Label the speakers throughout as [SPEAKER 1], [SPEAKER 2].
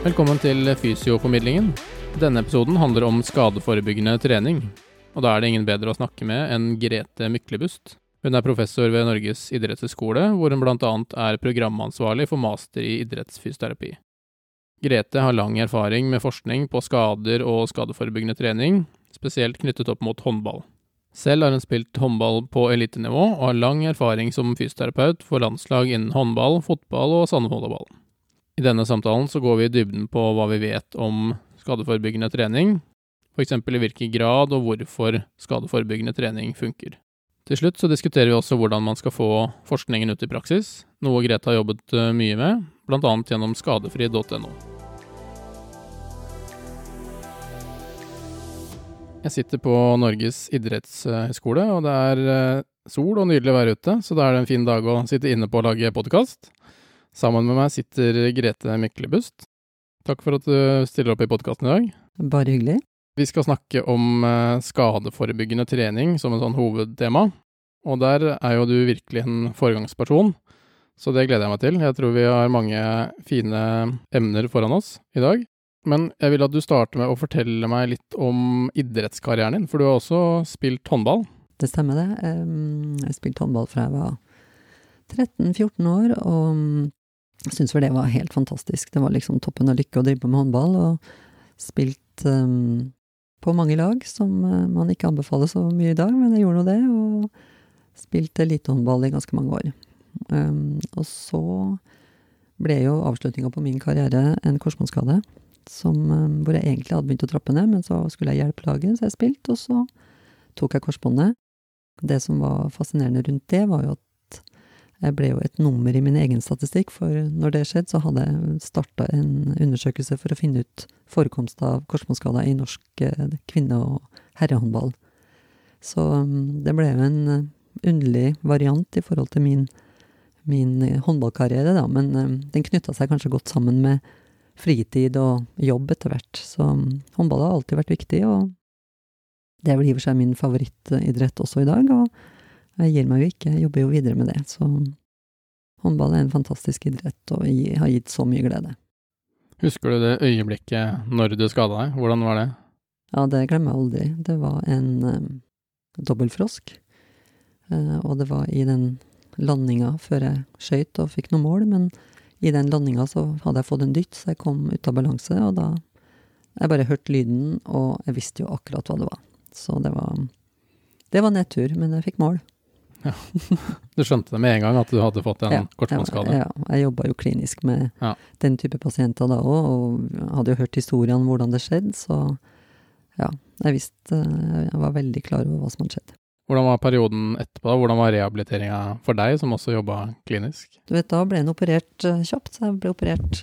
[SPEAKER 1] Velkommen til Fysioformidlingen. Denne episoden handler om skadeforebyggende trening. Og da er det ingen bedre å snakke med enn Grete Myklebust. Hun er professor ved Norges idrettshøgskole, hvor hun bl.a. er programansvarlig for master i idrettsfysioterapi. Grete har lang erfaring med forskning på skader og skadeforebyggende trening, spesielt knyttet opp mot håndball. Selv har hun spilt håndball på elitenivå, og har lang erfaring som fysioterapeut for landslag innen håndball, fotball og sandvolleyball. I denne samtalen så går vi i dybden på hva vi vet om skadeforebyggende trening, f.eks. i hvilken grad og hvorfor skadeforebyggende trening funker. Til slutt så diskuterer vi også hvordan man skal få forskningen ut i praksis, noe Grete har jobbet eh, mye med, bl.a. gjennom skadefri.no. Jeg sitter på Norges idrettshøgskole, og det er eh, sol og nydelig vær ute, så da er det en fin dag å sitte inne på og lage podkast. Sammen med meg sitter Grete Myklebust. Takk for at du stiller opp i podkasten i dag.
[SPEAKER 2] Bare hyggelig.
[SPEAKER 1] Vi skal snakke om eh, skadeforebyggende trening som en sånn hovedtema. Og der er jo du virkelig en foregangsperson, så det gleder jeg meg til. Jeg tror vi har mange fine emner foran oss i dag. Men jeg vil at du starter med å fortelle meg litt om idrettskarrieren din, for du har også spilt håndball.
[SPEAKER 2] Det stemmer det. Jeg har spilt håndball fra jeg var 13-14 år, og syns vel det var helt fantastisk. Det var liksom toppen av lykke å drive med håndball, og spilt um, på mange lag, som uh, man ikke anbefaler så mye i dag, men jeg gjorde nå det, og spilte elitehåndball i ganske mange år. Um, og så ble jo avslutninga på min karriere en korsbåndskade, um, hvor jeg egentlig hadde begynt å trappe ned, men så skulle jeg hjelpe laget, så jeg spilte, og så tok jeg korsbåndet. Det som var fascinerende rundt det, var jo at jeg ble jo et nummer i min egen statistikk, for når det skjedde, så hadde jeg starta en undersøkelse for å finne ut forekomst av korsbåndskader i norsk eh, kvinne- og herrehåndball. Så mm, det ble jo en eh, underlig variant i forhold til min, min eh, håndballkarriere, da, men den knytta seg kanskje godt sammen med fritid og jobb etter hvert. Så mm, håndball har alltid vært viktig, og det er vel i og for seg min favorittidrett også i dag. og jeg gir meg jo ikke, jeg jobber jo videre med det. Så håndball er en fantastisk idrett og har gitt så mye glede.
[SPEAKER 1] Husker du det øyeblikket når du skada deg? Hvordan var det?
[SPEAKER 2] Ja, det glemmer jeg aldri. Det var en um, dobbeltfrosk. Uh, og det var i den landinga før jeg skøyt og fikk noe mål, men i den landinga så hadde jeg fått en dytt, så jeg kom ut av balanse, og da Jeg bare hørte lyden, og jeg visste jo akkurat hva det var. Så det var Det var nedtur, men jeg fikk mål.
[SPEAKER 1] Ja. Du skjønte det med en gang at du hadde fått en ja, korsbåndskade?
[SPEAKER 2] Ja, jeg jobba jo klinisk med ja. den type pasienter da òg, og hadde jo hørt historiene om hvordan det skjedde, så ja, jeg visste Jeg var veldig klar over hva som hadde skjedd.
[SPEAKER 1] Hvordan var perioden etterpå? da? Hvordan var rehabiliteringa for deg, som også jobba klinisk?
[SPEAKER 2] Du vet, Da ble en operert uh, kjapt. Så jeg ble operert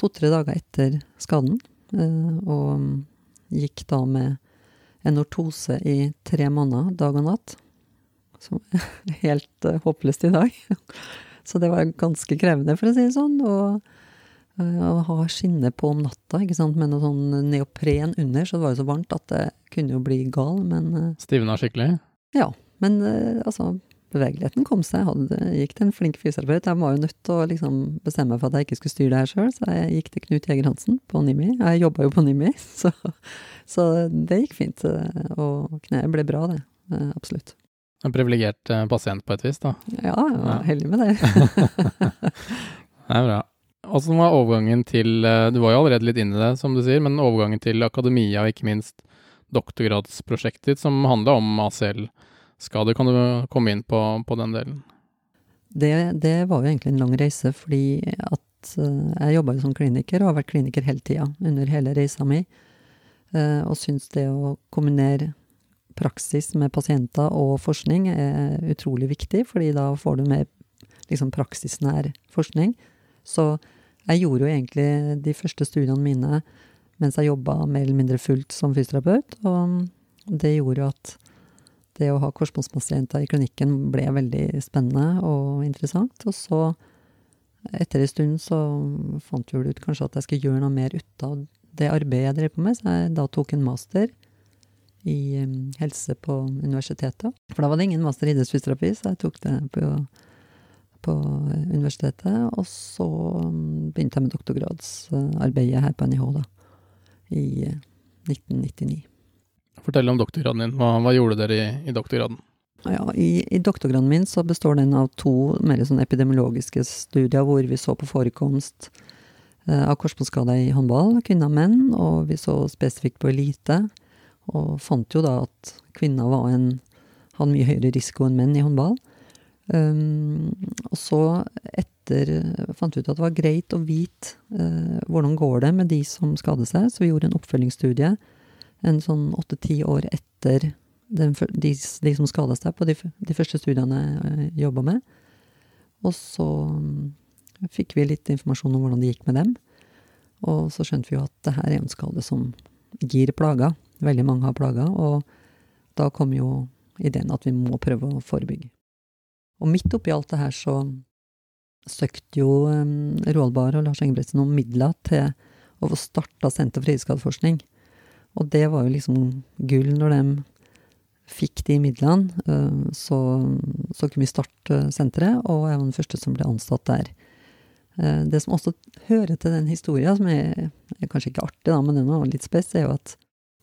[SPEAKER 2] to-tre dager etter skaden. Uh, og gikk da med en ortose i tre måneder, dag og natt som er helt uh, håpløst i dag. Så det var ganske krevende, for å si det sånn. Og, uh, å ha skinne på om natta ikke sant? med noe sånn neopren under, så det var jo så varmt at det kunne jo bli gal, men uh,
[SPEAKER 1] Stivna skikkelig?
[SPEAKER 2] Ja. Men altså, bevegeligheten kom seg. Jeg hadde, gikk til en flink fysioterapeut. Jeg var jo nødt til å liksom, bestemme meg for at jeg ikke skulle styre det her sjøl, så jeg gikk til Knut Jæger Hansen på Nimi. Jeg jobba jo på Nimi, så, så, det gikk fint. Og kneet ble bra, det. Absolutt.
[SPEAKER 1] En privilegert eh, pasient på et vis, da.
[SPEAKER 2] Ja, jeg var heldig med det.
[SPEAKER 1] det er bra. Åssen var overgangen til eh, Du var jo allerede litt inne i det, som du sier, men overgangen til akademia og ikke minst doktorgradsprosjektet ditt, som handla om ACL-skader. Kan du komme inn på, på den delen?
[SPEAKER 2] Det, det, var jo egentlig en lang reise, fordi at uh, jeg jobba jo som kliniker og har vært kliniker hele tida, under hele reisa mi, og syns det å kombinere praksis med pasienter og forskning er utrolig viktig, fordi da får du mer liksom praksisnær forskning. Så jeg gjorde jo egentlig de første studiene mine mens jeg jobba mer eller mindre fullt som fysioterapeut, og det gjorde jo at det å ha korsbåndspasienter i klinikken ble veldig spennende og interessant. Og så, etter en stund, så fant vi vel ut kanskje at jeg skulle gjøre noe mer ut av det arbeidet jeg drev på med, så jeg da tok en master i helse på universitetet. For da var det ingen master i idrettsfysioterapi, så jeg tok det på, på universitetet. Og så mm, begynte jeg med doktorgradsarbeidet her på NIH, da. I 1999.
[SPEAKER 1] Fortell om doktorgraden din. Hva, hva gjorde dere i, i doktorgraden?
[SPEAKER 2] Ja, i, i, doktorgraden min så består den av to mer sånn epidemiologiske studier hvor vi så på forekomst eh, av korsbåndskader i håndball, kvinner og menn, og vi så spesifikt på elite. Og fant jo da at kvinner var en, hadde mye høyere risiko enn menn i håndball. Um, og så, etter fant vi ut at det var greit å vite uh, hvordan går det med de som skader seg, så vi gjorde en oppfølgingsstudie en sånn åtte-ti år etter den, de, de, som skada seg på de, de, første studiene jeg jobba med. Og så um, fikk vi litt informasjon om hvordan det gikk med dem. Og så skjønte vi jo at det her er en skade som gir plager. Veldig mange har plaga, Og da kom jo ideen at vi må prøve å forebygge. Og midt oppi alt det her så søkte jo um, Roald Bahr og Lars Engebretsen om midler til å få starta Senter for høyskadeforskning. Og det var jo liksom gull når de fikk de midlene, eh, så, så kunne vi starte senteret, og jeg var den første som ble ansatt der. Eh, det som også hører til den historien, som er, er kanskje ikke artig, da, men den var litt spes, er jo at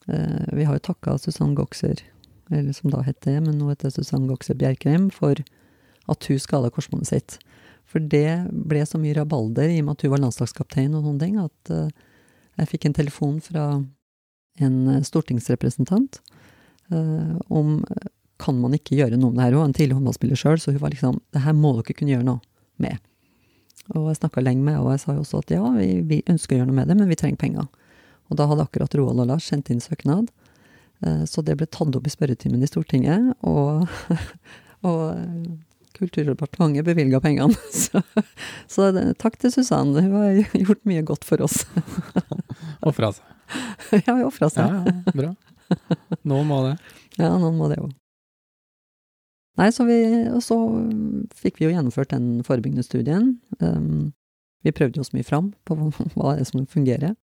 [SPEAKER 2] vi har jo takka Susann Goxer, eller som da het det, men nå heter Susann Goxer Bjerkreim, for at hun skada korsbåndet sitt. For det ble så mye rabalder i og med at hun var landslagskaptein og sånne ting, at jeg fikk en telefon fra en stortingsrepresentant uh, om kan man ikke gjøre noe med det her. Hun var en tidlig håndballspiller sjøl, så hun var liksom det her må dere kunne gjøre noe med. Og jeg snakka lenge med henne, og jeg sa jo også at ja, vi, vi, ønsker å gjøre noe med det, men vi trenger penger. Og da hadde akkurat Roald og Lars sendt inn søknad, uh, så det ble tatt opp i spørretimen i Stortinget, og, og Kulturdepartementet bevilga pengene. Så, så takk til Susanne, hun har gjort mye godt for oss.
[SPEAKER 1] Ofra seg.
[SPEAKER 2] Ja, vi ofra seg.
[SPEAKER 1] Ja, ja, bra. Noen må det.
[SPEAKER 2] Ja, noen må det jo. Nei, så vi, og så fikk vi jo gjennomført den forebyggende studien. Um, vi prøvde oss mye fram på hva det er som fungerer.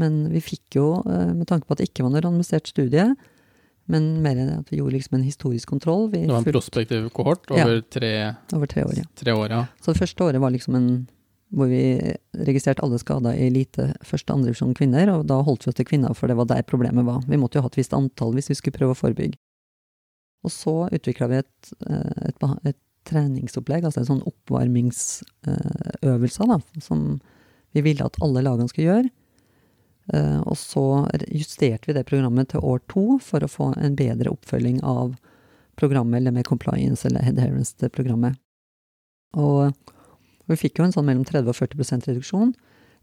[SPEAKER 2] Men vi fikk jo, uh, med tanke på at det ikke var noe randomisert studie, men mer enn at vi gjorde liksom en historisk kontroll
[SPEAKER 1] Det var en fulgt, prospektiv kohort over, ja, tre,
[SPEAKER 2] over tre år? Ja.
[SPEAKER 1] Tre år, ja.
[SPEAKER 2] Så det første året var liksom en hvor vi registrerte alle skader i elite første og andre divisjon kvinner, og da holdt vi oss til kvinner, for det var der problemet var. Vi måtte jo ha et visst antall hvis vi skulle prøve å forebygge. Og så utvikla vi et, eh, et, et, treningsopplegg, altså en sånn oppvarmingsøvelse, da, som vi ville at alle lagene skulle gjøre. Eh, og så justerte vi det programmet til år to for å få en bedre oppfølging av programmet, eller med compliance eller adherence til programmet. Og vi fikk jo en sånn mellom 30 og 40 reduksjon,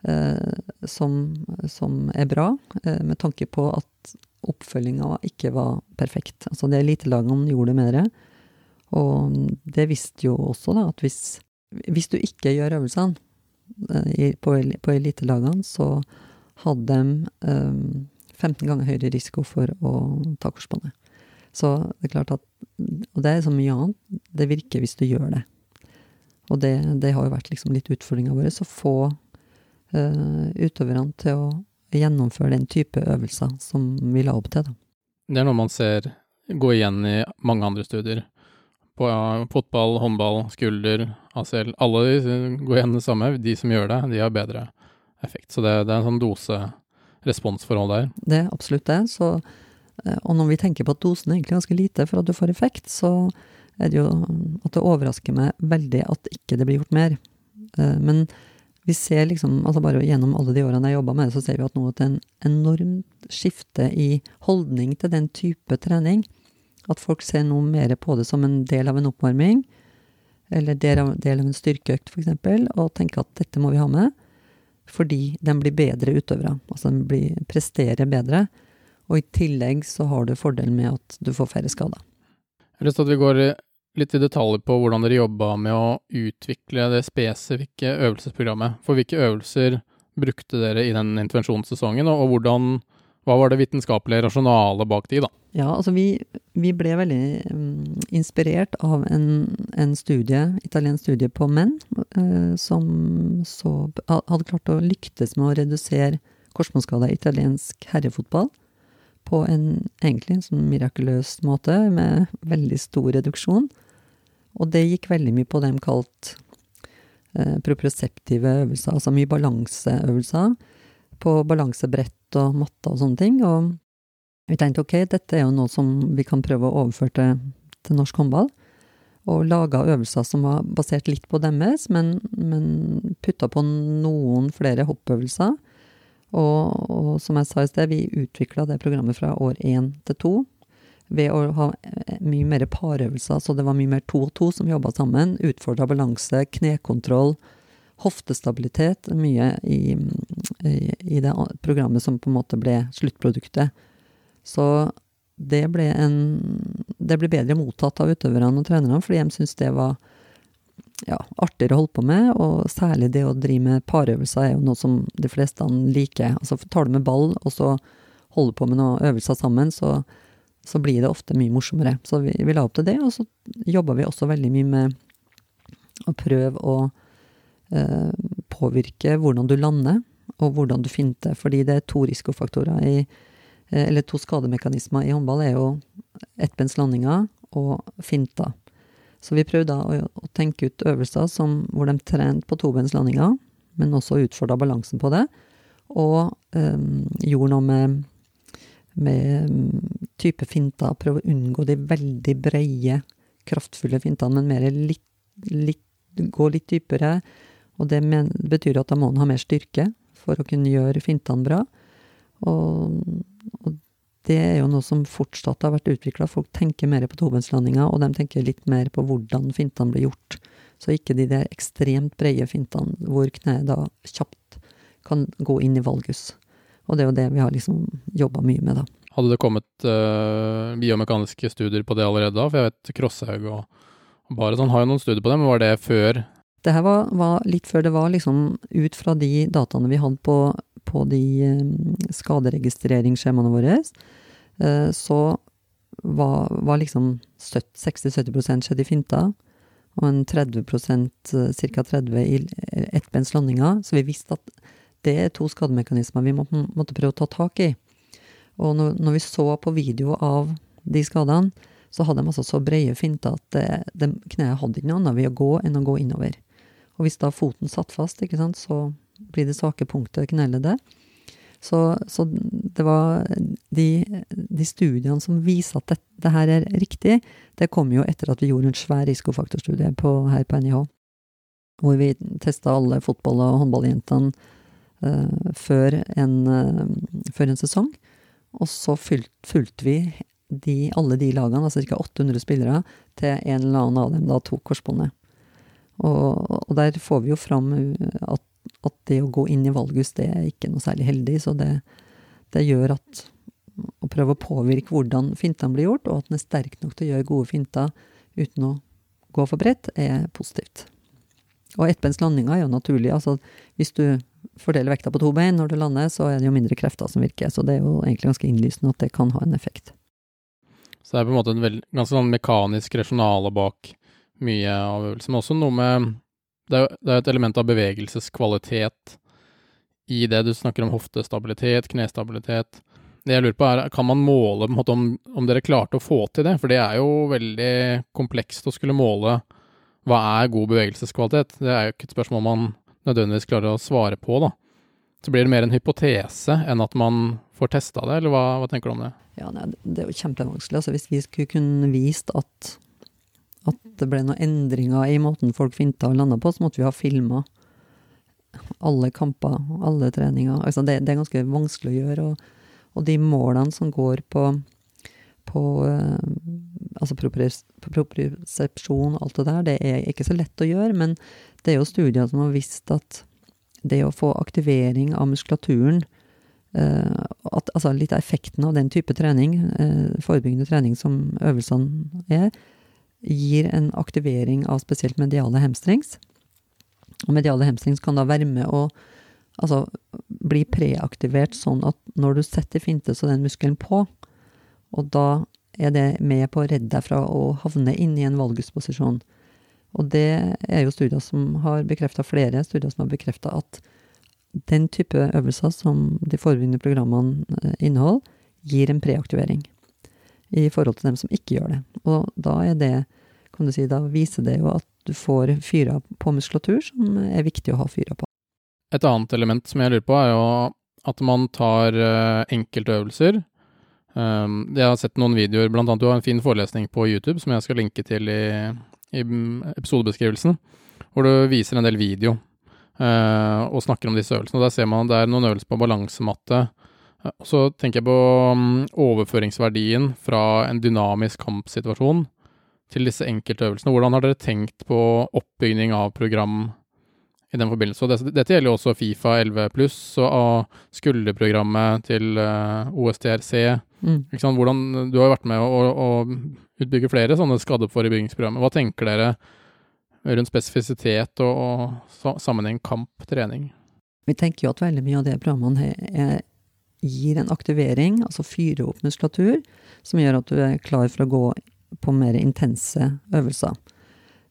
[SPEAKER 2] eh, som, som, er bra, eh, med tanke på at oppfølginga ikke var perfekt. Altså det elitelagene gjorde mer. Og det visste jo også, da, at hvis, hvis du ikke gjør øvelsene på elitelagene, så hadde de eh, 15 ganger høyere risiko for å ta korsbåndet. Så det er klart at Og det er så mye annet. Det virker hvis du gjør det. Og det, det, har jo vært liksom litt utfordringa vår, å få uh, utøverne til å gjennomføre den type øvelser som vi la opp til. Da.
[SPEAKER 1] Det er noe man ser gå igjen i mange andre studier. På ja, fotball, håndball, skulder, ACL. Alle går igjen det samme. De som gjør det, de har bedre effekt. Så det, det er en sånn dose-responsforhold der.
[SPEAKER 2] Det er absolutt det. Så, uh, og når vi tenker på at dosen er egentlig ganske lite for at du får effekt, så er det jo at det overrasker meg veldig at ikke det blir gjort mer. Eh, men vi ser liksom, altså bare gjennom alle de årene jeg jobba med det, så ser vi at nå at det er en enormt skifte i holdning til den type trening. At folk ser noe mer på det som en del av en oppvarming, eller del av, del av en styrkeøkt, f.eks., og tenker at dette må vi ha med, fordi den blir bedre utøvere. Altså den blir, presterer bedre. Og i tillegg så har du fordelen med at du får færre skader.
[SPEAKER 1] Jeg har lyst til at vi går litt i detaljer på hvordan dere jobba med å utvikle det spesifikke øvelsesprogrammet. For hvilke øvelser brukte dere i den intervensjonssesongen, og hvordan, hva var det vitenskapelige rasjonalet bak de, da?
[SPEAKER 2] Ja, altså vi, vi ble veldig um, inspirert av en, en, studie, italiensk studie på menn, uh, som så, hadde klart å lyktes med å redusere korsmålsskade i italiensk herrefotball på en egentlig en sånn mirakuløs måte, med veldig stor reduksjon. Og det gikk veldig mye på det de kalte eh, proproseptive øvelser, altså mye balanseøvelser på balansebrett og matte og sånne ting. Og vi tenkte ok, dette er jo noe som vi kan prøve å overføre til, til norsk håndball. Og laga øvelser som var basert litt på deres, men, men putta på noen flere hoppøvelser. Og, og, som jeg sa i sted, vi utvikla det programmet fra år én til to ved å ha eh, mye mer parøvelser. Så det var mye mer to og to som jobba sammen. Utfordra balanse, knekontroll, hoftestabilitet. Mye i, i, i, det programmet som på en måte ble sluttproduktet. Så det ble, en, det ble bedre mottatt av utøverne og trenerne, fordi de syntes det var ja, artigere å holde på med, og særlig det å drive med parøvelser er jo noe som de fleste liker. Altså tar du med ball, og så holder på med noen øvelser sammen, så så blir det ofte mye morsommere. Så vi, vi la opp til det, og så jobba vi også veldig mye med å prøve å eh, påvirke hvordan du lander, og hvordan du finter. Fordi det er to risikofaktorer i Eller to skademekanismer i håndball er jo ettbenslandinger og finter. Så vi prøvde å, å tenke ut øvelser som, hvor de trente på tobenslandinger, men også utfordra balansen på det. Og um, gjorde noe med med mm, type finter. Prøve å unngå de veldig breie, kraftfulle fintene, men mer litt, litt, gå litt dypere. Og det men, betyr at da må en ha mer styrke for å kunne gjøre fintene bra. Og, og, det er jo noe som fortsatt har vært utvikla. Folk tenker mer på tobenslandinger, og de tenker litt mer på hvordan fintene blir gjort. Så ikke de der ekstremt brede fintene hvor kneet da kjapt kan gå inn i valgus. Og det er jo det vi har liksom jobba mye med, da.
[SPEAKER 1] Hadde det kommet uh, biomekaniske studier på det allerede da? For jeg vet Krosshaug og, og sånn har jo noen studier på det, men var det før?
[SPEAKER 2] Det her var, var, litt før det var liksom ut fra de dataene vi hadde på, på de um, skaderegistreringsskjemaene våre, uh, så var, var liksom 60-70 skjedd i finta, og en 30% ca. 30 i ettbenslandinger. Så vi visste at det er to skademekanismer vi må, måtte prøve å ta tak i. Og når, når, vi så på video av de skadene, så hadde de altså så brede finter at det, det, kneet hadde ikke noe annet ved å gå enn å gå innover. Og hvis da foten satt fast, ikke sant, så blir det svake punktet knellet det. Så, så, det var de, de, studiene som viser at dette det, her er riktig, det kom jo etter at vi gjorde en svær risikofaktorstudie på, her på NIH. Hvor vi testa alle fotball- og håndballjentene uh, før, en, uh, før, en, sesong. Og så fulgte vi de, alle de lagene, altså ca. 800 spillere, til en eller annen av dem da tok korsbåndet. Og, og, der får vi jo fram at, det å gå inn i valgus, det er ikke noe særlig heldig. Så det, det gjør at å prøve å påvirke hvordan fintene blir gjort, og at den er sterk nok til å gjøre gode finter uten å gå for bredt, er positivt. Og ettbenslandinger er jo naturlig. Altså, hvis du fordeler vekta på to bein når du lander, så er det jo mindre krefter som virker. Så det er jo egentlig ganske innlysende at det kan ha en effekt.
[SPEAKER 1] Så det er på en måte en ganske sånn mekanisk rasjonale bak mye av øvelsen. Men også noe med Det er jo et element av bevegelseskvalitet i det. Du snakker om hoftestabilitet, knestabilitet. Det jeg lurer på er, Kan man måle måte, om, om dere klarte å få til det? For det er jo veldig komplekst å skulle måle hva er god bevegelseskvalitet? Det er jo ikke et spørsmål man nødvendigvis klarer å svare på, da. Så blir det mer en hypotese enn at man får testa det, eller hva, hva, tenker du om det?
[SPEAKER 2] Ja, nei, Det er jo kjempevanskelig. Altså, hvis vi skulle kunne vist at, at det ble noen endringer i måten folk finta og landa på, så måtte vi ha filma alle kamper, alle treninger. Altså, det, det, er ganske vanskelig å gjøre. Og, og de målene som går på på uh, altså propriosepsjon og alt det der, det er ikke så lett å gjøre, men det er jo studier som har visst at det å få aktivering av muskulaturen uh, at, Altså litt av effekten av den type trening, uh, forebyggende trening som øvelsene er, gir en aktivering av spesielt mediale hemstrings. Og mediale hemstrings kan da være med å altså, bli preaktivert sånn at når du setter finte, så den muskelen på, og da er det med på å redde deg fra å havne inn i en valgusposisjon. Og det er jo studier som har bekrefta, flere studier som har bekrefta at den type øvelser som de forebyggende programmene eh, inneholder, gir en preaktivering i forhold til dem som ikke gjør det. Og da er det kan du si, da viser det jo at du får fyra på muskulatur som er viktig å ha fyra på.
[SPEAKER 1] Et annet element som jeg lurer på, er jo at man tar uh, enkeltøvelser. Um, jeg har sett noen videoer, blant annet du har en fin forelesning på YouTube som jeg skal linke til i, i episodebeskrivelsen, hvor du viser en del video uh, og snakker om disse øvelsene. Der ser man det er noen øvelser på balansematte. Så tenker jeg på um, overføringsverdien fra en dynamisk kampsituasjon til disse enkeltøvelsene. Hvordan har dere tenkt på oppbygging av program i den forbindelse. Og dette, gjelder jo også Fifa 11 pluss og skulderprogrammet til eh, OSTRC. Mm. Hvordan, du har jo vært med å, å utbygge flere sånne skadeforebyggingsprogrammer. Hva tenker dere rundt spesifisitet og, og sammenheng kamp-trening?
[SPEAKER 2] Vi tenker jo at veldig mye av det programmene er, gir en aktivering, altså fyrer opp muskulatur, som gjør at du er klar for å gå på mer intense øvelser.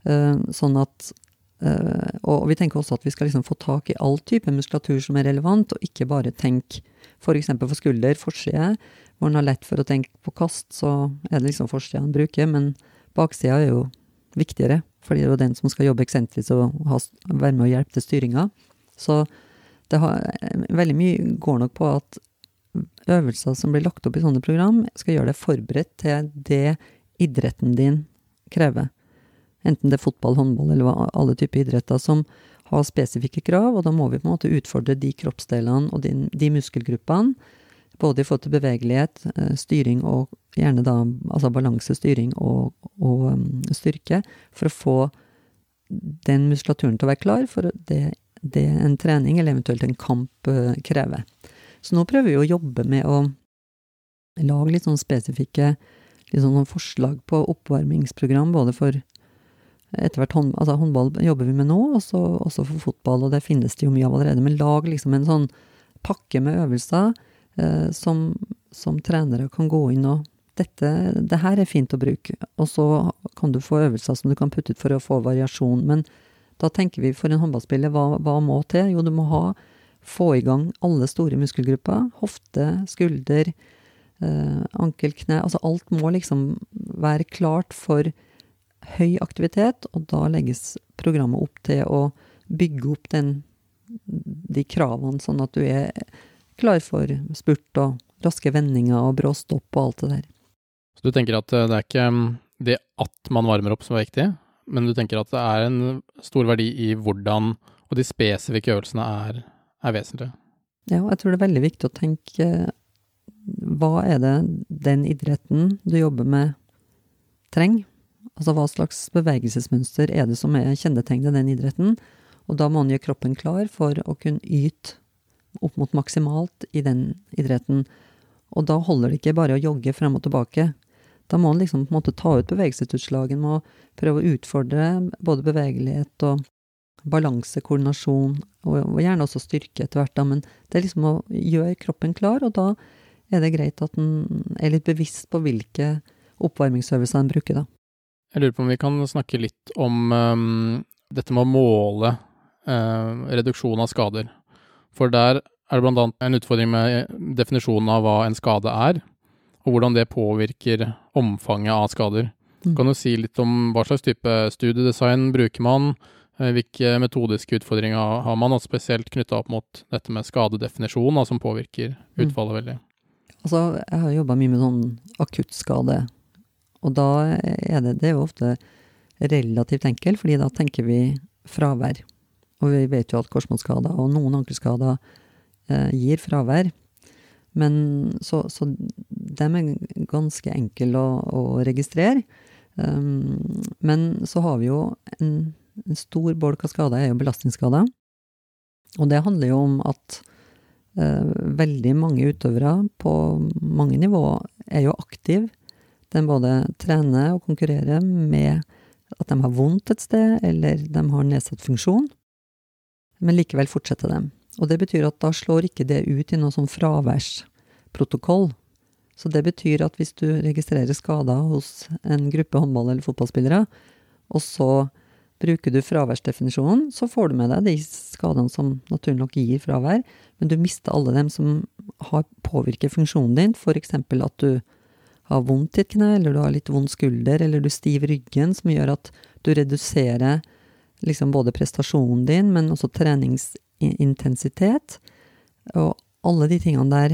[SPEAKER 2] Uh, sånn at Uh, og vi tenker også at vi skal liksom få tak i all type muskulatur som er relevant, og ikke bare tenke f.eks. For, for skulder, forside. Hvor en har lett for å tenke på kast, så er det liksom forsida en bruker, men baksida er jo viktigere, fordi det er jo den som skal jobbe eksentrisk og være med og hjelpe til styringa. Så det har, veldig mye går nok på at øvelser som blir lagt opp i sånne program, skal gjøre deg forberedt til det idretten din krever enten det er fotball, håndball eller alle typer idretter, som har spesifikke krav, og da må vi på en måte utfordre de kroppsdelene og de, de muskelgruppene, både i forhold til bevegelighet, eh, styring og gjerne da altså balanse, styring og, og um, styrke, for å få den muskulaturen til å være klar for det, det en trening eller eventuelt en kamp uh, krever. Så nå prøver vi å jobbe med å lage litt sånn spesifikke litt sånn forslag på oppvarmingsprogram, både for etter hvert hånd, altså håndball jobber vi med nå, også, også, for fotball, og det finnes det jo mye av allerede. Men lag liksom en sånn pakke med øvelser eh, som, som, trenere kan gå inn og dette, det her er fint å bruke. Og så kan du få øvelser som du kan putte ut for å få variasjon. Men da tenker vi for en håndballspiller, hva, hva må til? Jo, du må ha, få i gang alle store muskelgrupper. Hofte, skulder, eh, ankel, kne. Altså alt må liksom være klart for høy aktivitet, og da legges programmet opp til å bygge opp den, de kravene, sånn at du er klar for spurt og raske vendinger og brå stopp og alt det der.
[SPEAKER 1] Så du tenker at det er ikke mm, det at man varmer opp som er viktig, men du tenker at det er en stor verdi i hvordan og de spesifikke øvelsene er, er vesentlig.
[SPEAKER 2] Ja, jeg tror det er veldig viktig å tenke hva er det den idretten du jobber med, trenger? Altså hva slags bevegelsesmønster er det som er kjennetegnet den idretten? Og da må man gjøre kroppen klar for å kunne yte opp mot maksimalt i den idretten. Og da holder det ikke bare å jogge frem og tilbake. Da må man liksom på en måte ta ut bevegelsesutslagen og prøve å utfordre både bevegelighet og balanse, koordinasjon, og, gjerne også styrke etter hvert, da. Men det er liksom å gjøre kroppen klar, og da er det greit at en er litt bevisst på hvilke oppvarmingsøvelser en bruker, da.
[SPEAKER 1] Jeg lurer på om vi kan snakke litt om um, dette med å måle uh, reduksjon av skader. For der er det annet en utfordring med definisjonen av hva en skade er, og hvordan det påvirker omfanget av skader. Mm. Kan du si litt om hva slags type studiedesign bruker man? Uh, hvilke metodiske utfordringer har man, og spesielt knytta opp mot dette med skadedefinisjon, som påvirker mm. utfallet mm. veldig?
[SPEAKER 2] Altså, jeg har jobba mye med sånn akuttskade og da er det, det er jo ofte relativt enkelt, fordi da tenker vi fravær. Og vi vet jo at korsbåndskader og noen ankelskader eh, gir fravær. Men så, så dem er ganske enkle å, å registrere. Um, men så har vi jo en, en stor bolk av skader er jo belastningsskader. Og det handler jo om at eh, veldig mange utøvere på mange nivåer er jo aktive de både trener og konkurrerer med at de har vondt et sted, eller de har nedsatt funksjon, men likevel fortsetter de. Og det betyr at da slår ikke det ut i noe sånn fraværsprotokoll. Så det betyr at hvis du registrerer skader hos en gruppe håndball- eller fotballspillere, og så bruker du fraværsdefinisjonen, så får du med deg de skadene som naturlig nok gir fravær, men du mister alle dem som har påvirket funksjonen din, f.eks. at du har vondt i et kne, eller du har litt vond skulder, eller du stiver ryggen, som gjør at du reduserer liksom både prestasjonen din, men også treningsintensitet. Og alle de tingene der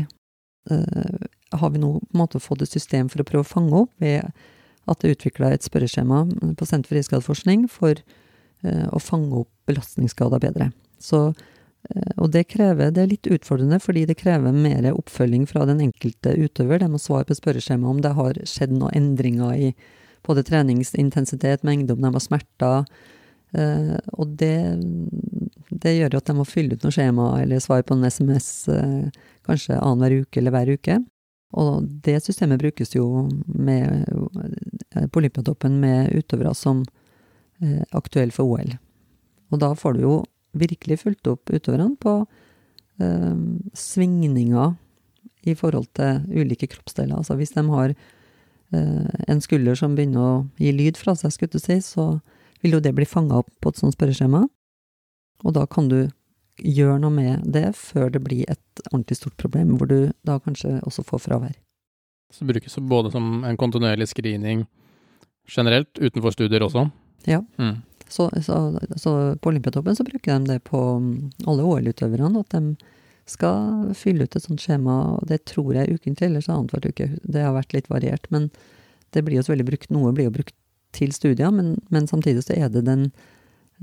[SPEAKER 2] øh, har vi nå på en måte fått et system for å prøve å fange opp ved at det er utvikla et spørreskjema på Senter for yrkesskadeforskning for uh, å fange opp belastningsskader bedre. Så, uh, og det krever Det er litt utfordrende, fordi det krever mer oppfølging fra den enkelte utøver. De må svare på spørreskjema om det har skjedd noen endringer i både treningsintensitet, mengde, om de har smerter, Uh, og det, det, gjør at de må fylle ut noe skjema eller svare på en SMS kanskje annenhver uke eller hver uke. Og det systemet brukes jo med, uh, på Olympiatoppen med utøvere som er aktuelle for OL. Og da får du jo virkelig fulgt opp utøverne på svingninger i forhold til ulike kroppsdeler. Altså hvis de har en skulder som begynner å gi lyd fra seg, skulle du si, så vil jo det bli fanga opp på et sånt spørreskjema. Og da kan du gjøre noe med det før det blir et ordentlig stort problem, hvor du da kanskje også får fravær.
[SPEAKER 1] Så brukes det både som en kontinuerlig screening generelt, utenfor studier også?
[SPEAKER 2] Ja. Mm. Så, så, så, på Olympiatoppen så bruker de det på alle OL-utøverne, at de skal fylle ut et sånt skjema, og det tror jeg ukentlig, ellers annenhver uke. Det har vært litt variert, men det blir jo veldig brukt. Noe blir jo brukt til studier, men, men, samtidig så er det den,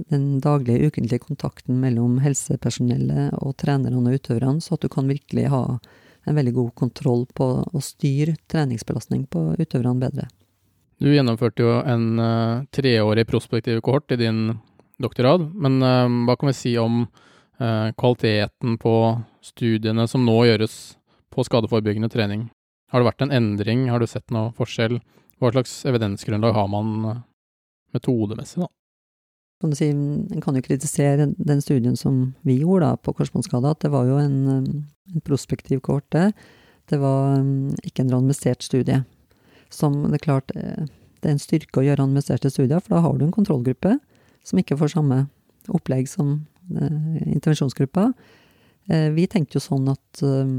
[SPEAKER 2] den daglige, ukentlige kontakten mellom helsepersonellet og trenerne og utøverne, så at du kan virkelig ha en veldig god kontroll på å styre treningsbelastning på utøverne bedre.
[SPEAKER 1] Du gjennomførte jo en uh, treårig prospektiv kohort i din doktorgrad, men uh, hva kan vi si om uh, kvaliteten på studiene som nå gjøres på skadeforebyggende trening? Har det vært en endring, har du sett noe forskjell? Hva slags evidensgrunnlag har man metodemessig, da?
[SPEAKER 2] Kan du si, en kan jo kritisere den studien som vi gjorde da, på korsbåndskade, at det var jo en, eh, en prospektiv kohorte. Det var eh, ikke en randomisert studie. Som det er klart det er en styrke å gjøre randomiserte studier, for da har du en kontrollgruppe som ikke får samme opplegg som eh, intervensjonsgruppa. Eh, vi tenkte jo sånn at uh,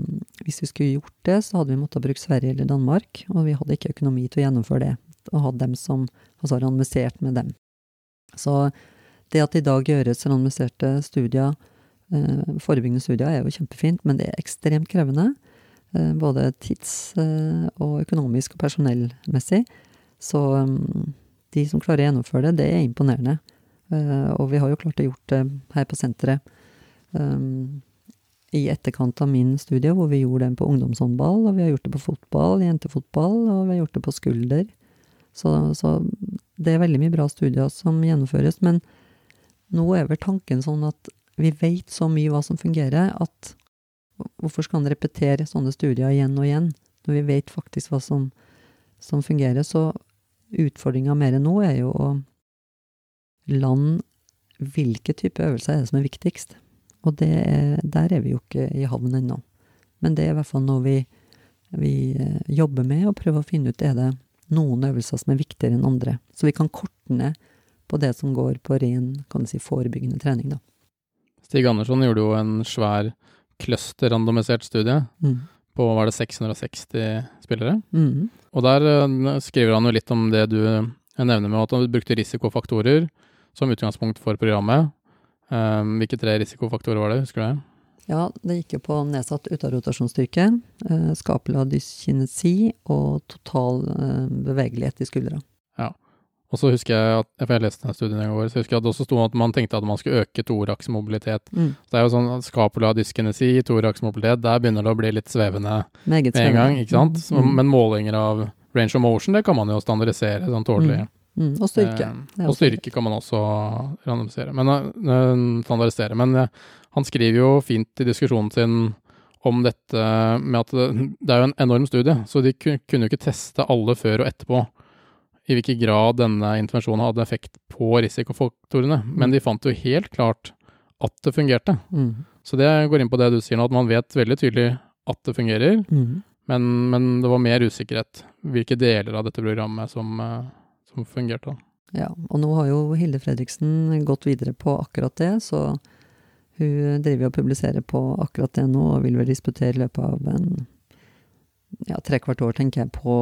[SPEAKER 2] hvis vi skulle gjort det, så hadde vi måttet bruke Sverige eller Danmark, og vi hadde ikke økonomi til å gjennomføre det, og hadde dem som altså randomisert med dem. Så det at det i dag gjøres randomiserte studier, uh, forebyggende studier, er jo kjempefint, men det er ekstremt krevende. Uh, både tids- og økonomisk og personellmessig. Så um, de som klarer å gjennomføre det, det er imponerende. og vi har jo klart å gjort det her på senteret. I etterkant av min studie, hvor vi gjorde den på ungdomshåndball, og vi har gjort det på fotball, jentefotball, og vi har gjort det på skulder. Så, så det er veldig mye bra studier som gjennomføres, men nå er vel tanken sånn at vi vet så mye hva som fungerer, at hvorfor skal en repetere sånne studier igjen og igjen, når vi vet faktisk hva som, som fungerer? Så utfordringa mer enn nå er jo å lande hvilke type øvelser er det som er viktigst. Og er, der er vi jo ikke i havn ennå. Men det er i hvert fall noe vi, vi eh, jobber med, og prøver å finne ut er det noen øvelser som er viktigere enn andre. Så vi kan korte ned på det som går på ren kan si, forebyggende trening. da.
[SPEAKER 1] Stig Andersson gjorde jo en svær cluster-randomisert studie mm. på var det 660 spillere. Mm. Og der uh, skriver han jo litt om det du nevner med at han brukte risikofaktorer som utgangspunkt for programmet. Um, hvilke tre risikofaktorer var det, husker du det?
[SPEAKER 2] Ja, det gikk jo på nedsatt utarotasjonsstyrke, skapelig skapula dyskinesi og total bevegelighet i skuldra.
[SPEAKER 1] Og så husker jeg at, for jeg leste den studien i gang, så husker jeg at det også sto at man tenkte at man skulle øke toraksmobilitet. Mm. Så det er jo sånn at skapula dyskinesi, thoraxmobilitet, der begynner det å bli litt svevende
[SPEAKER 2] Meget
[SPEAKER 1] med en gang, ikke sant? Mm. Så, men målinger av range of motion, det kan man jo standardisere sånn tålelig. Mm.
[SPEAKER 2] Mm, og styrke.
[SPEAKER 1] Eh, og styrke kan man også randomisere, men, uh, standardisere. Men uh, han skriver jo fint i diskusjonen sin om dette med at det, det er jo en enorm studie, så de kunne jo ikke teste alle før og etterpå i hvilken grad denne intervensjonen hadde effekt på risikofaktorene. Mm. Men de fant jo helt klart at det fungerte. Mm. Så det går inn på det du sier nå, at man vet veldig tydelig at det fungerer, mm. men, men, det var mer usikkerhet hvilke deler av dette programmet som uh, som fungerte.
[SPEAKER 2] Ja, og nå har jo Hilde Fredriksen gått videre på akkurat det, så hun driver og publiserer på akkurat det nå, og vil vel disputere i løpet av en ja, trekvart år, tenker jeg, på,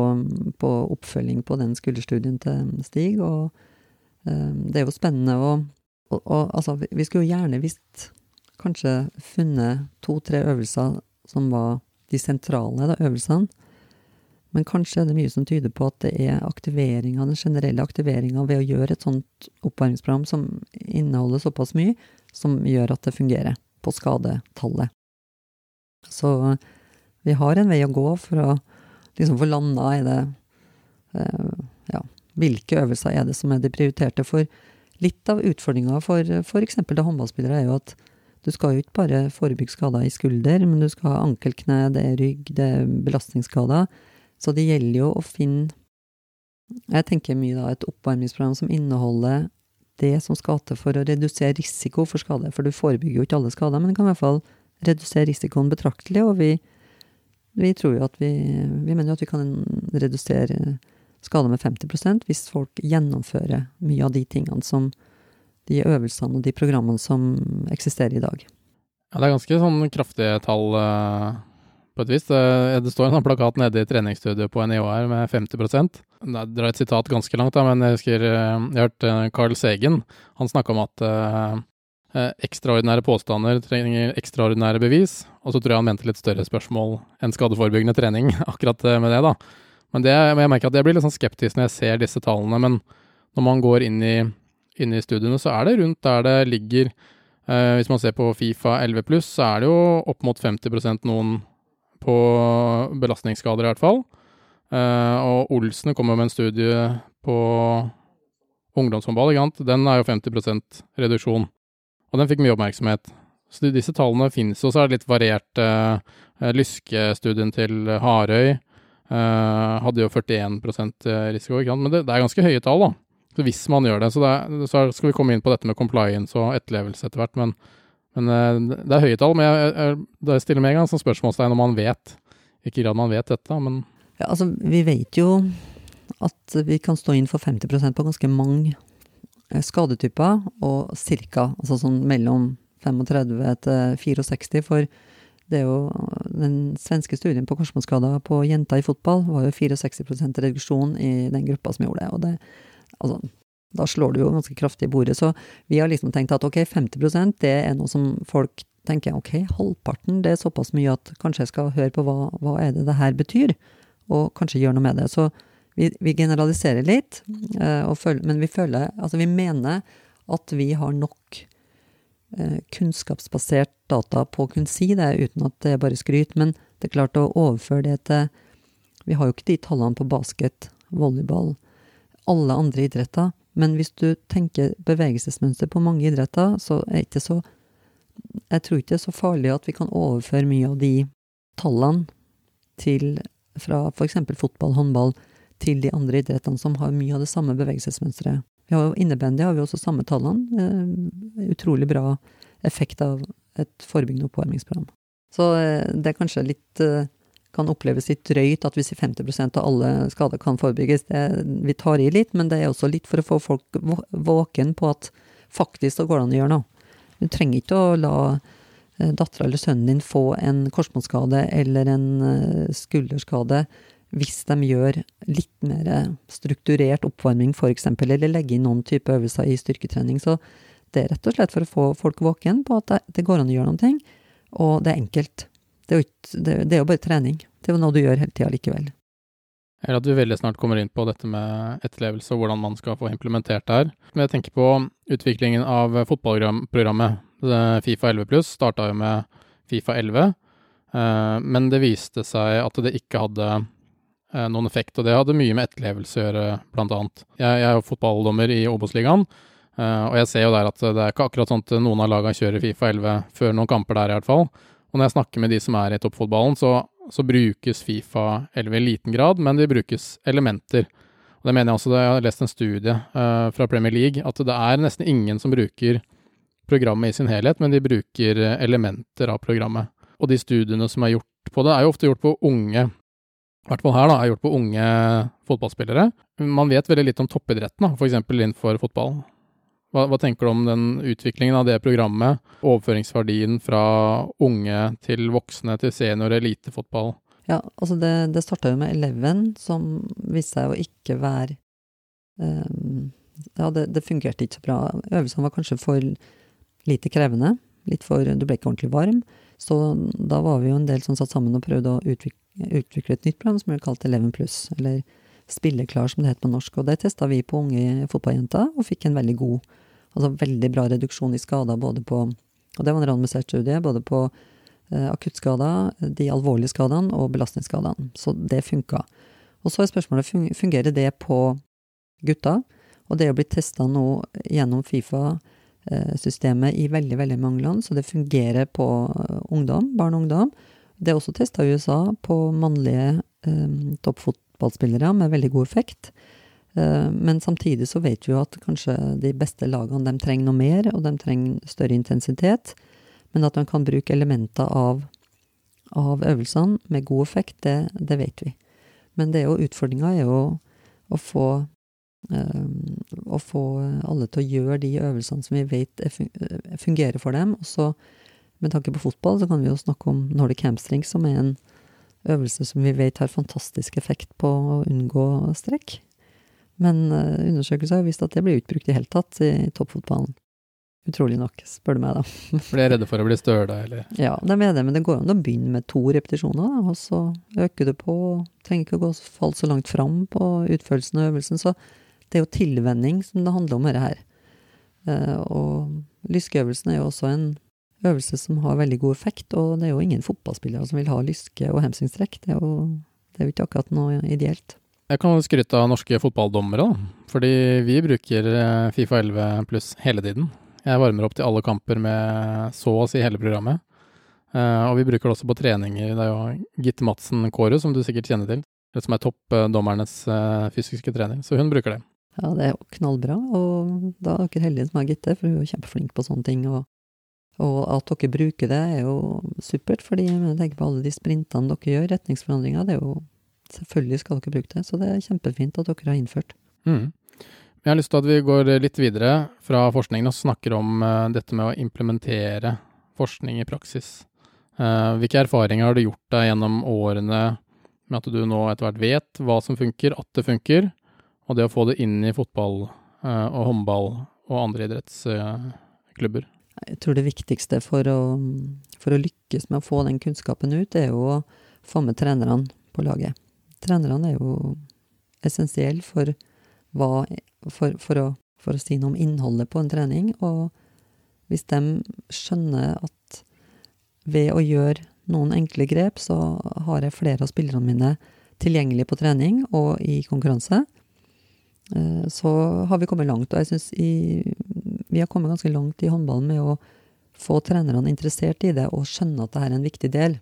[SPEAKER 2] på, oppfølging på den skulderstudien til Stig. Og eh, det er jo spennende å og, altså, vi skulle jo gjerne visst kanskje funnet to-tre øvelser som var de sentrale da, øvelsene. Men kanskje er det mye som tyder på at det er aktiveringa, den generelle aktiveringa ved å gjøre et sånt oppvarmingsprogram som inneholder såpass mye, som gjør at det fungerer på skadetallet. Så vi har en vei å gå for å liksom få landa i det eh, Ja, hvilke øvelser er det som er de prioriterte? For litt av utfordringa for f.eks. håndballspillere er jo at du skal jo ikke bare forebygge skader i skulder, men du skal ha ankelkne, det er rygg, det er belastningsskader. Så det gjelder jo å finne Jeg tenker mye da et oppvarmingsprogram som inneholder det som skal til for å redusere risiko for skade. For du forebygger jo ikke alle skader, men du kan i hvert fall redusere risikoen betraktelig. Og vi, vi tror jo at vi Vi mener jo at vi kan redusere skader med 50% hvis folk gjennomfører mye av de tingene som de øvelsene og de programmene som eksisterer i dag.
[SPEAKER 1] Ja, det er ganske sånn kraftige tall uh, på et vis. Det, det står en plakat nede i treningsstudioet på NIH her med 50% Jeg drar et sitat ganske langt, da, men jeg husker uh, jeg har hørt uh, Carl Segen. Han snakka om at ekstraordinære påstander trenger ekstraordinære bevis. Og så tror jeg han mente litt større spørsmål enn skadeforebyggende trening akkurat med det, da. Men det, jeg merker at jeg blir litt sånn skeptisk når jeg ser disse tallene. Men når man går inn i inn i studiene, så er det rundt der det ligger eh, Hvis man ser på Fifa 11 pluss, så er det jo opp mot 50% noen på belastningsskader, i hvert fall. Eh, og Olsen kommer med en studie på ungdomshåndball. Den er jo 50% reduksjon. Og den fikk mye oppmerksomhet. Så disse tallene finnes, jo, så er det litt variert. Lyskestudien Lyske-studien til Harøy eh, hadde jo 41 risiko, ikke sant. Men det, det er ganske høye tall, da. Så hvis man gjør det, så, det er, så skal vi komme inn på dette med compliance og etterlevelse etter hvert. Men, men eh, det er høye tall. Men jeg, jeg, jeg stiller med en gang som spørsmålstegn om man vet. Ikke grad man vet dette, men
[SPEAKER 2] Ja, altså, vi vet jo at vi kan stå inn for 50% på ganske mange eh, skadetyper, og ca. altså sånn mellom 35 til 64, for det er jo Den svenske studien på korsbåndskader på jenter i fotball var jo 64% reduksjon i den gruppa som gjorde det. og det Altså, da slår du jo ganske kraftig i bordet. Så vi har liksom tenkt at ok, 50% det er noe som folk tenker ok, halvparten det er såpass mye at kanskje jeg skal høre på hva, hva er det det her betyr, og kanskje gjøre noe med det. Så vi, vi generaliserer litt, uh, følger, men vi føler Altså, vi mener at vi har nok uh, kunnskapsbasert data på å kunne si det, uten at det er bare skryt. Men det er klart å overføre det til Vi har jo ikke de tallene på basket, volleyball, alle andre idretter. Men hvis du tenker bevegelsesmønster på mange idretter, så er ikke så Jeg tror ikke det er så farlig at vi kan overføre mye av de tallene til fra f.eks. fotball, håndball, til de andre idrettene som har mye av det samme bevegelsesmønsteret. Vi har jo Innebandy har vi også samme tallene. Eh, utrolig bra effekt av et forebyggende oppvarmingsprogram. Så eh, det er kanskje litt eh, kan oppleves litt drøyt at vi sier 50% av alle skader kan forebygges. Det, vi tar i litt, men det er også litt for å få folk våken på at faktisk så går det an å gjøre noe. Du trenger ikke å la dattera eller sønnen din få en korsbåndskade eller en skulderskade hvis de gjør litt mer strukturert oppvarming, f.eks., eller legger inn noen type øvelser i styrketrening. Så det er rett og slett for å få folk våken på at det, går an å gjøre noe, og det er enkelt. Det er, jo, ikke, det, er jo bare trening. Det er jo noe du gjør hele tida likevel.
[SPEAKER 1] Eller at vi veldig snart kommer inn på dette med etterlevelse og hvordan man skal få implementert det her. Men jeg tenker på utviklingen av fotballprogrammet. Fifa 11 pluss starta jo med Fifa 11, eh, men det viste seg at det ikke hadde noen effekt, og det hadde mye med etterlevelse å gjøre, blant annet. Jeg, jeg er jo fotballdommer i Obos-ligaen, eh, og jeg ser jo der at det er ikke akkurat sånn at noen av lagene kjører Fifa 11 før noen kamper der, i hvert fall. Og når jeg snakker med de som er i toppfotballen, så, så brukes Fifa 11 i liten grad, men det brukes elementer. Og det mener jeg også, jeg har lest en studie uh, fra Premier League, at det er nesten ingen som bruker programmet i sin helhet, men de bruker elementer av programmet. Og de studiene som er gjort på det, er jo ofte gjort på unge i hvert fall her da, er gjort på unge fotballspillere. Man vet veldig litt om toppidretten, f.eks. innenfor fotball. Hva, hva, tenker du om den utviklingen av det programmet? Overføringsverdien fra unge til voksne til senior elitefotball?
[SPEAKER 2] Ja, altså det, det starta jo med Eleven, som viste seg å ikke være um, Ja, det, det, fungerte ikke så bra. Øvelsene var kanskje for lite krevende. Litt for Du ble ikke ordentlig varm. Så da var vi jo en del som satt sammen og prøvde å utvikle, utvikle et nytt program som ble kalt Eleven pluss, eller Spilleklar, som det het på norsk. Og det testa vi på unge fotballjenter, og fikk en veldig god, altså veldig bra reduksjon i skader både på Og det var en randomisert studie, både på eh, akuttskader, de alvorlige skadene og belastningsskadene. Så det funka. Og så er spørsmålet fungerer det på gutta? Og det er blitt testa nå gjennom Fifa-systemet i veldig, veldig mange land, så det fungerer på eh, ungdom, barn og ungdom. Det er også testa i USA på mannlige eh, toppfotballspillere med veldig god effekt. Eh, men samtidig så vet vi jo at kanskje de beste lagene de trenger noe mer, og de trenger større intensitet. Men at de kan bruke elementer av, av øvelsene med god effekt, det, det vet vi. Men det er jo utfordringa er jo å få Eh, å få alle til å gjøre de øvelsene som vi vet fungerer for dem. Og så, med tanke på fotball, så kan vi jo snakke om Nordic hamstring, som er en øvelse som vi vet har fantastisk effekt på å unngå strekk. Men uh, undersøkelser har vist at det blir utbrukt i hele tatt i toppfotballen. Utrolig nok, spør du meg, da.
[SPEAKER 1] For de redde for å bli støla, eller?
[SPEAKER 2] Ja, de er det, men det går an å begynne med to repetisjoner, da, og så øker du på. Trenger ikke å gå falle så langt fram på utførelsen av øvelsen. Så det er jo tilvenning som det handler om dette her. Uh, og lyskeøvelsen er jo også en øvelse som har veldig god effekt, og det er jo ingen fotballspillere som vil ha lyske og hemsingstrekk. Det er jo, det er jo ikke akkurat noe ideelt.
[SPEAKER 1] Jeg kan skryte av norske fotballdommere, da. Fordi vi bruker eh, Fifa 11 pluss hele tiden. Jeg varmer opp til alle kamper med så å si hele programmet. Uh, og vi bruker det også på treninger. Det er jo Gitte Madsen Kåre, som du sikkert kjenner til, som er toppdommernes uh, fysiske trening. Så hun bruker det.
[SPEAKER 2] Ja, det er knallbra, og da er dere heldige som har Gitte, for hun er kjempeflink på sånne ting. Og, og, at dere bruker det, er jo supert, fordi jeg tenker på alle de sprintene dere gjør, retningsforandringer, det er jo Selvfølgelig skal dere bruke det, så det er kjempefint at dere har innført.
[SPEAKER 1] Mm. Jeg har lyst til at vi går litt videre fra forskningen og snakker om uh, dette med å implementere forskning i praksis. Uh, hvilke erfaringer har du gjort deg gjennom årene med at du nå etter hvert vet hva som funker, at det funker, og det å få det inn i fotball eh, og håndball og andre idrettsklubber?
[SPEAKER 2] Jeg tror det viktigste for å, for å, lykkes med å få den kunnskapen ut, er jo å få med trenerne på laget. Trenerne er jo essensielle for, hva, for, for, å, for å si noe om innholdet på en trening. Og hvis de skjønner at ved å gjøre noen enkle grep, så har jeg flere av spillerne mine tilgjengelig på trening og i konkurranse, Eh, så har vi kommet langt. Og jeg syns vi har kommet ganske langt i håndballen med å få trenerne interessert i det og skjønne at det er en viktig del.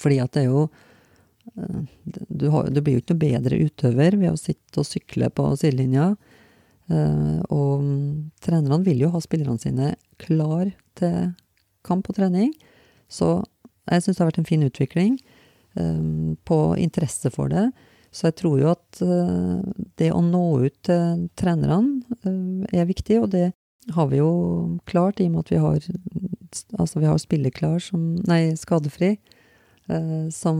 [SPEAKER 2] Fordi at det er jo eh, Du, har, du blir jo ikke noe bedre utøver ved å sitte og sykle på sidelinja. Eh, og trenerne vil jo ha spillerne sine klar til kamp og trening. Så jeg syns det har vært en fin utvikling på interesse for det. Så jeg tror jo at det å nå ut til trenerne er viktig, og det har vi jo klart i og med at vi har, altså vi har spilleklar som Nei, skadefri, Eh, som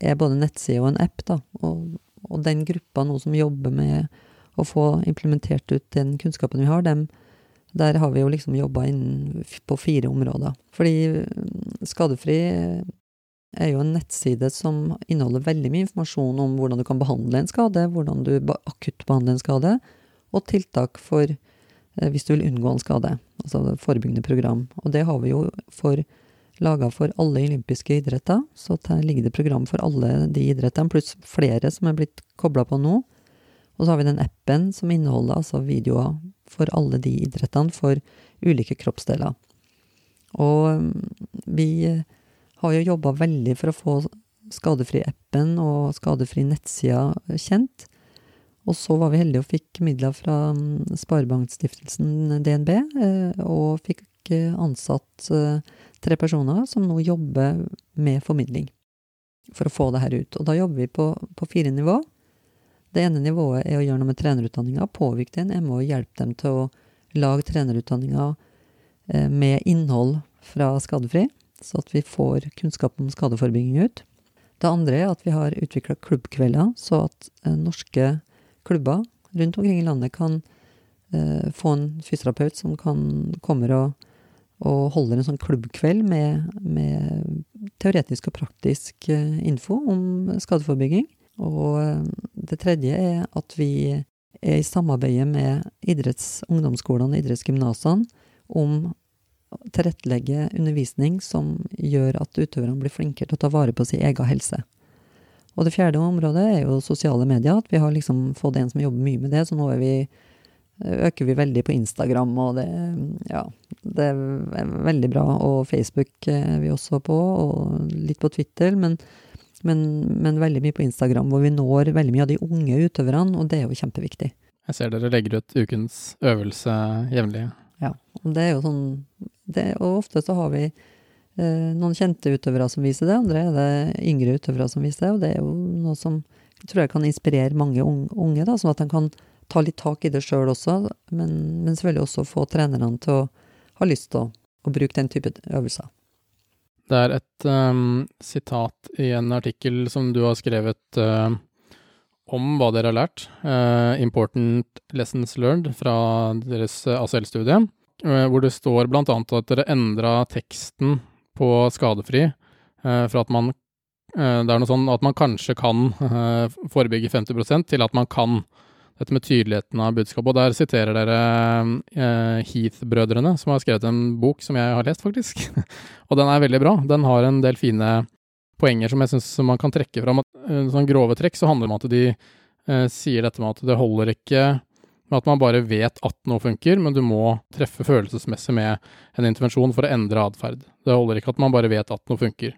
[SPEAKER 2] er både nettside og en app, da. Og, og den gruppa nå som jobber med å få implementert ut den kunnskapen vi har, dem, der har vi jo liksom jobba på fire områder. Fordi skadefri er jo en nettside som inneholder veldig mye informasjon om hvordan du kan behandle en skade, hvordan du akuttbehandler en skade, og tiltak for hvis du vil unngå en skade. Altså forebyggende program. Og det har vi jo for laga for alle olympiske idretter, så der ligger det program for alle de idrettene, pluss flere som er blitt kobla på nå. Og så har vi den appen som inneholder altså videoer for alle de idrettene for ulike kroppsdeler. Og mm, vi har jo jobba veldig for å få Skadefri-appen og Skadefri-nettsida kjent. Og så var vi heldige og fikk midler fra mm, Sparebankstiftelsen DNB, eh, og fikk eh, ansatt eh, tre personer som nå jobber med formidling for å få det her ut. Og da jobber vi på, på fire nivå. Det ene nivået er å gjøre noe med trenerutdanninga, påvirke den. Jeg må hjelpe dem til å lage trenerutdanninga med innhold fra Skadefri så at vi får kunnskap om skadeforebygging ut. Det andre er at vi har utvikla klubbkvelder, så at norske klubber rundt omkring i landet kan eh, få en fysioterapeut som kan kommer og, og holder en sånn klubbkveld med, med teoretisk og praktisk eh, info om skadeforebygging. Og eh, det tredje er at vi er i samarbeidet med idretts- ungdomsskolene og idrettsgymnasene om tilrettelegge undervisning som gjør at utøverne blir flinkere til å ta vare på sin egen helse. Og det fjerde området er jo sosiale medier. At vi har liksom fått en som jobber mye med det. Så nå vi, øker vi veldig på Instagram, og det, ja, det er veldig bra. Og Facebook er vi også på, og litt på Twitter. Men, men, men veldig mye på Instagram, hvor vi når veldig mye av de unge utøverne, og det er jo kjempeviktig.
[SPEAKER 1] Jeg ser dere legger ut ukens øvelse jevnlig.
[SPEAKER 2] Ja, og det er jo sånn det, Og ofte så har vi eh, noen kjente utøvere som viser det, andre er det yngre utøvere som viser det, og det er jo noe som jeg tror jeg kan inspirere mange unge, da, sånn at de kan ta litt tak i det sjøl også, men, men, selvfølgelig også få trenerne til å ha lyst til å, å bruke den type øvelser.
[SPEAKER 1] Det er et um, sitat i en artikkel som du har skrevet uh, om hva dere har lært. Uh, important lessons learned fra deres ACL-studie. Hvor det står annet at dere endra teksten på skadefri uh, fra at man Det er noe sånn at man kanskje kan forebygge 50% til at man kan. Dette med tydeligheten av budskapet. Og der siterer dere Heath-brødrene, som har skrevet en bok som jeg har lest, faktisk. og den er veldig bra. Den har en del fine poenger som jeg syns man kan trekke fram. Eh, sånn grove trekk så handler det om at de eh, sier dette med at det holder ikke med at man bare vet at noe funker, men du må treffe følelsesmessig med en intervensjon for å endre atferd. Det holder ikke at man bare vet at noe funker.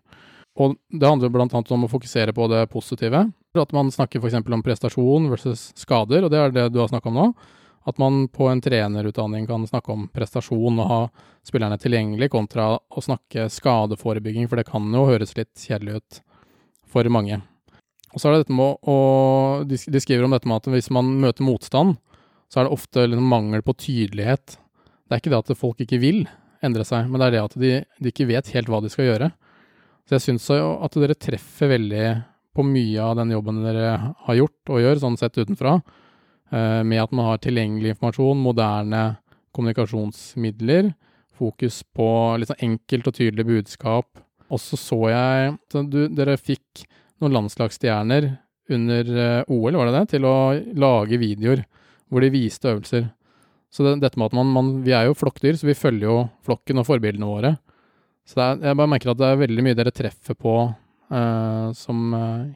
[SPEAKER 1] Og det handler annet om å fokusere på det positive. At man snakker f.eks. om prestasjon versus skader, og det er det du har snakka om nå. At man på en trenerutdanning kan snakke om prestasjon og ha spillerne tilgjengelig, kontra å snakke skadeforebygging, for det kan jo høres litt kjedelig ut for mange. Og så er det dette med å De skriver om dette med at hvis man møter motstand, så er det ofte liksom mangel på tydelighet. Det er ikke det at folk ikke vil endre seg, men det er det at de, de ikke vet helt hva de skal gjøre. Så jeg syns at dere treffer veldig på mye av den jobben dere har gjort og gjør, sånn sett utenfra. Eh, med at man har tilgjengelig informasjon, moderne kommunikasjonsmidler, fokus på sånn enkelt og tydelig budskap. Og så så jeg at du, dere fikk noen landslagsstjerner under eh, OL, var det det, til å lage videoer hvor de viste øvelser. Så det, dette med at man, man, Vi er jo flokkdyr, så vi følger jo flokken og forbildene våre. Så er, jeg bare merker at det er veldig mye dere treffer på uh, som uh,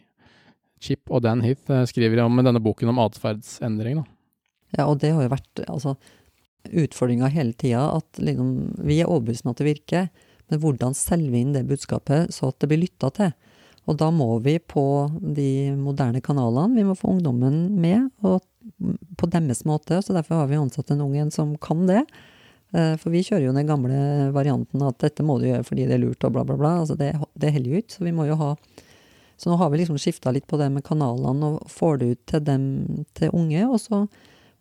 [SPEAKER 1] Chip og Dan Heath eh, skriver om i denne boken om atferdsendring.
[SPEAKER 2] Ja, og det har jo vært altså, utfordringa hele tida, at liksom, vi er overbevist om at det virker, men hvordan selger vi inn det budskapet så at det blir lytta til? Og da må vi på de moderne kanalene, vi må få ungdommen med, og på deres måte. Så derfor har vi ansatt en ung en som kan det. Eh, for vi kjører jo den gamle varianten at dette må du gjøre fordi det er lurt og bla, bla, bla. Altså det, det heller jo ikke. Så vi må jo ha så nå har vi liksom skifta litt på det med kanalene og får det ut til dem til unge. Og så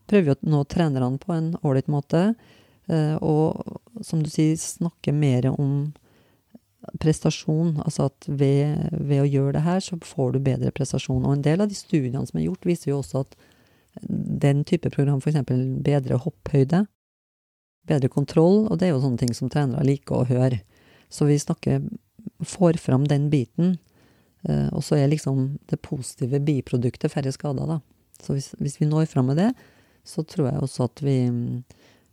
[SPEAKER 2] prøver vi å nå trenerne på en ålreit måte. Eh, og som du sier, snakke mer om prestasjon. Altså at ved, ved, å gjøre det her, så får du bedre prestasjon. Og en del av de studiene som er gjort, viser jo også at den type program, f.eks. bedre hopphøyde, bedre kontroll, og det er jo sånne ting som trenere liker å høre. Så vi snakker, får fram den biten Eh, og så er liksom det positive biproduktet færre skader, da. Så hvis, hvis, vi når fram med det, så tror jeg også at vi,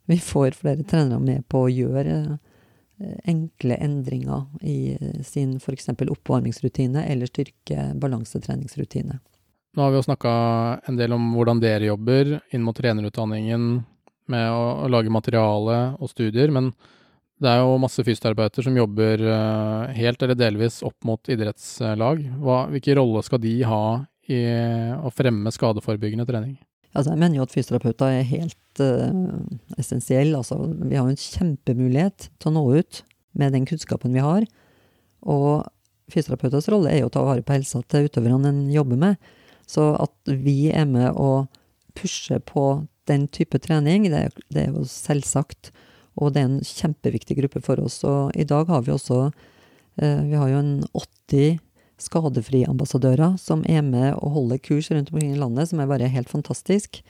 [SPEAKER 2] vi får flere trenere med på å gjøre eh, enkle endringer i eh, sin f.eks. oppvarmingsrutine eller styrke balansetreningsrutine.
[SPEAKER 1] Nå har vi jo snakka en del om hvordan dere jobber inn mot trenerutdanningen med å, å lage materiale og studier, men det er jo masse fysioterapeuter som jobber uh, helt eller delvis opp mot idrettslag. Hva, hvilken rolle skal de ha i å fremme skadeforebyggende trening?
[SPEAKER 2] Altså, jeg mener jo at fysioterapeuter er helt uh, essensielle. Altså, vi har jo en kjempemulighet til å nå ut med den kunnskapen vi har. Og fysioterapeuters rolle er jo å ta vare på helsa til utøverne en jobber med. Så at vi er med å pushe på den type trening, det, det er jo selvsagt. Og det er en kjempeviktig gruppe for oss. Og i dag har vi også eh, Vi har jo en 80 skadefri-ambassadører som er med og holder kurs rundt omkring i landet, som er bare helt fantastisk.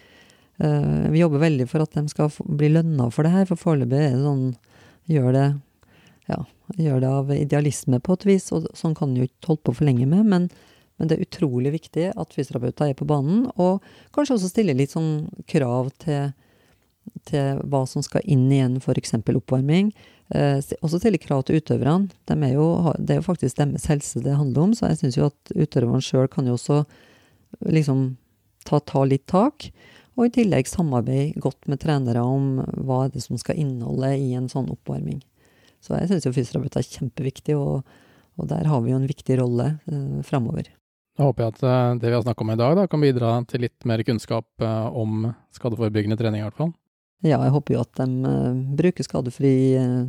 [SPEAKER 2] Eh, vi jobber veldig for at de skal bli lønna for det her, for foreløpig er det sånn Gjør det, ja, gjør det av idealisme på et vis, og sånn kan du jo ikke holde på for lenge med, men, men det er utrolig viktig at fysioterapeuter er på banen, og kanskje også stille litt sånn krav til til hva som skal inn igjen, en f.eks. oppvarming. Eh, også stille krav til utøverne. De er jo, det er jo faktisk deres helse det handler om, så jeg syns jo at utøverne sjøl kan jo også liksom ta, ta, litt tak. Og i tillegg samarbeide godt med trenere om hva er det som skal inneholde i en sånn oppvarming. Så jeg syns jo fysioterapeut er kjempeviktig, og, og, der har vi jo en viktig rolle eh, framover.
[SPEAKER 1] Da håper jeg at eh, det vi har snakka om i dag, da, kan bidra til litt mer kunnskap eh, om skadeforebyggende trening, i hvert fall.
[SPEAKER 2] Ja, jeg håper jo at de uh, bruker skadefri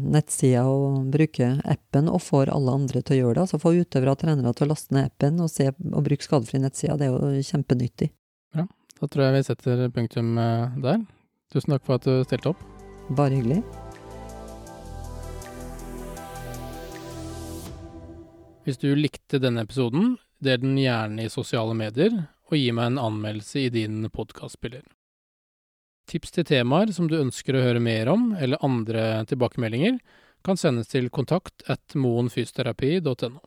[SPEAKER 2] nettsider og bruker appen, og får alle andre til å gjøre det. Altså få utøvere og trenere til å laste ned appen og, se, og bruke skadefri nettsider. Det er jo kjempenyttig.
[SPEAKER 1] Ja, da tror jeg vi setter punktum der. Tusen takk for at du stilte opp.
[SPEAKER 2] Bare hyggelig.
[SPEAKER 1] Hvis du likte denne episoden, del den gjerne i sosiale medier, og gi meg en anmeldelse i din podkastspiller. Tips til temaer som du ønsker å høre mer om, eller andre tilbakemeldinger, kan sendes til kontakt at moenfysioterapi.no.